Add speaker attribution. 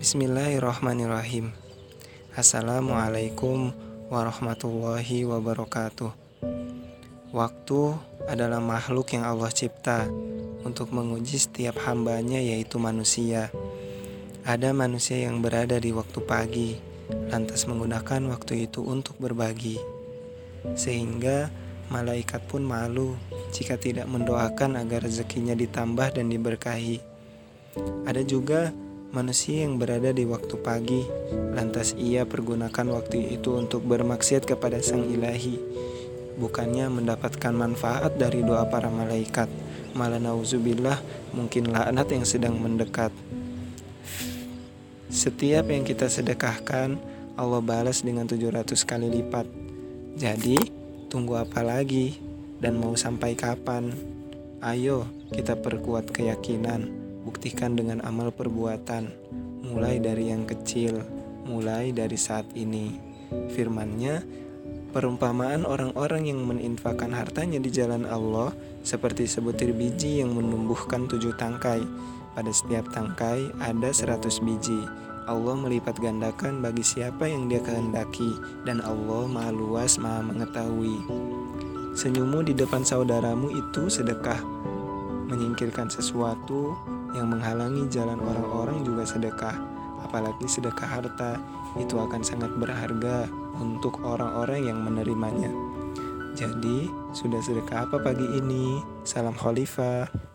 Speaker 1: Bismillahirrahmanirrahim. Assalamualaikum warahmatullahi wabarakatuh. Waktu adalah makhluk yang Allah cipta untuk menguji setiap hambanya yaitu manusia. Ada manusia yang berada di waktu pagi, lantas menggunakan waktu itu untuk berbagi. Sehingga malaikat pun malu jika tidak mendoakan agar rezekinya ditambah dan diberkahi. Ada juga manusia yang berada di waktu pagi, lantas ia pergunakan waktu itu untuk bermaksiat kepada Sang Ilahi. Bukannya mendapatkan manfaat dari doa para malaikat, malah nauzubillah mungkin laknat yang sedang mendekat. Setiap yang kita sedekahkan, Allah balas dengan 700 kali lipat. Jadi, tunggu apa lagi? Dan mau sampai kapan? Ayo, kita perkuat keyakinan Buktikan dengan amal perbuatan, mulai dari yang kecil, mulai dari saat ini. Firmannya, perumpamaan orang-orang yang meninfakkan hartanya di jalan Allah seperti sebutir biji yang menumbuhkan tujuh tangkai. Pada setiap tangkai ada seratus biji. Allah melipat gandakan bagi siapa yang dia kehendaki dan Allah maha luas maha mengetahui. Senyummu di depan saudaramu itu sedekah. Menyingkirkan sesuatu yang menghalangi jalan orang-orang juga sedekah. Apalagi sedekah harta, itu akan sangat berharga untuk orang-orang yang menerimanya. Jadi, sudah sedekah apa pagi ini? Salam khalifah.